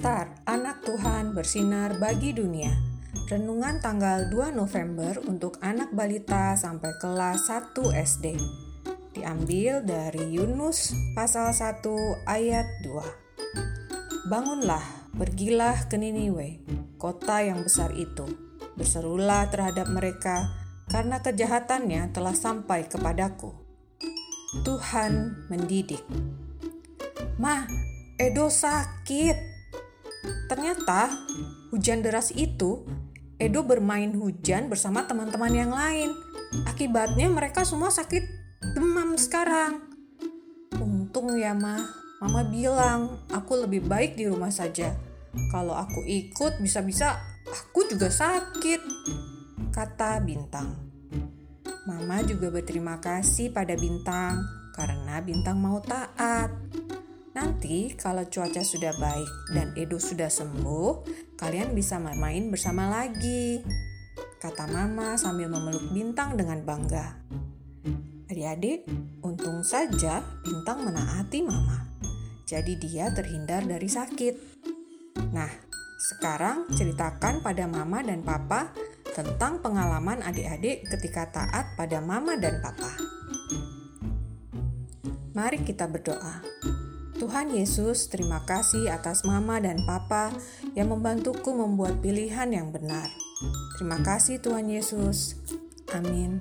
Hikmat Tuhan bersinar bagi dunia. Renungan tanggal 2 November untuk anak balita sampai kelas 1 SD. Diambil dari Yunus pasal 1 ayat 2. Bangunlah, pergilah ke Niniwe, kota yang besar itu. Berserulah terhadap mereka karena kejahatannya telah sampai kepadaku. Tuhan mendidik. Ma, Edo sakit. Ternyata hujan deras itu, Edo bermain hujan bersama teman-teman yang lain. Akibatnya mereka semua sakit demam sekarang. Untung ya, Ma. Mama bilang aku lebih baik di rumah saja. Kalau aku ikut, bisa-bisa aku juga sakit. Kata Bintang. Mama juga berterima kasih pada Bintang karena Bintang mau taat. Nanti kalau cuaca sudah baik dan Edo sudah sembuh, kalian bisa main bersama lagi. Kata mama sambil memeluk Bintang dengan bangga. Adik-adik, untung saja Bintang menaati mama. Jadi dia terhindar dari sakit. Nah, sekarang ceritakan pada mama dan papa tentang pengalaman adik-adik ketika taat pada mama dan papa. Mari kita berdoa. Tuhan Yesus, terima kasih atas mama dan papa yang membantuku membuat pilihan yang benar. Terima kasih Tuhan Yesus. Amin.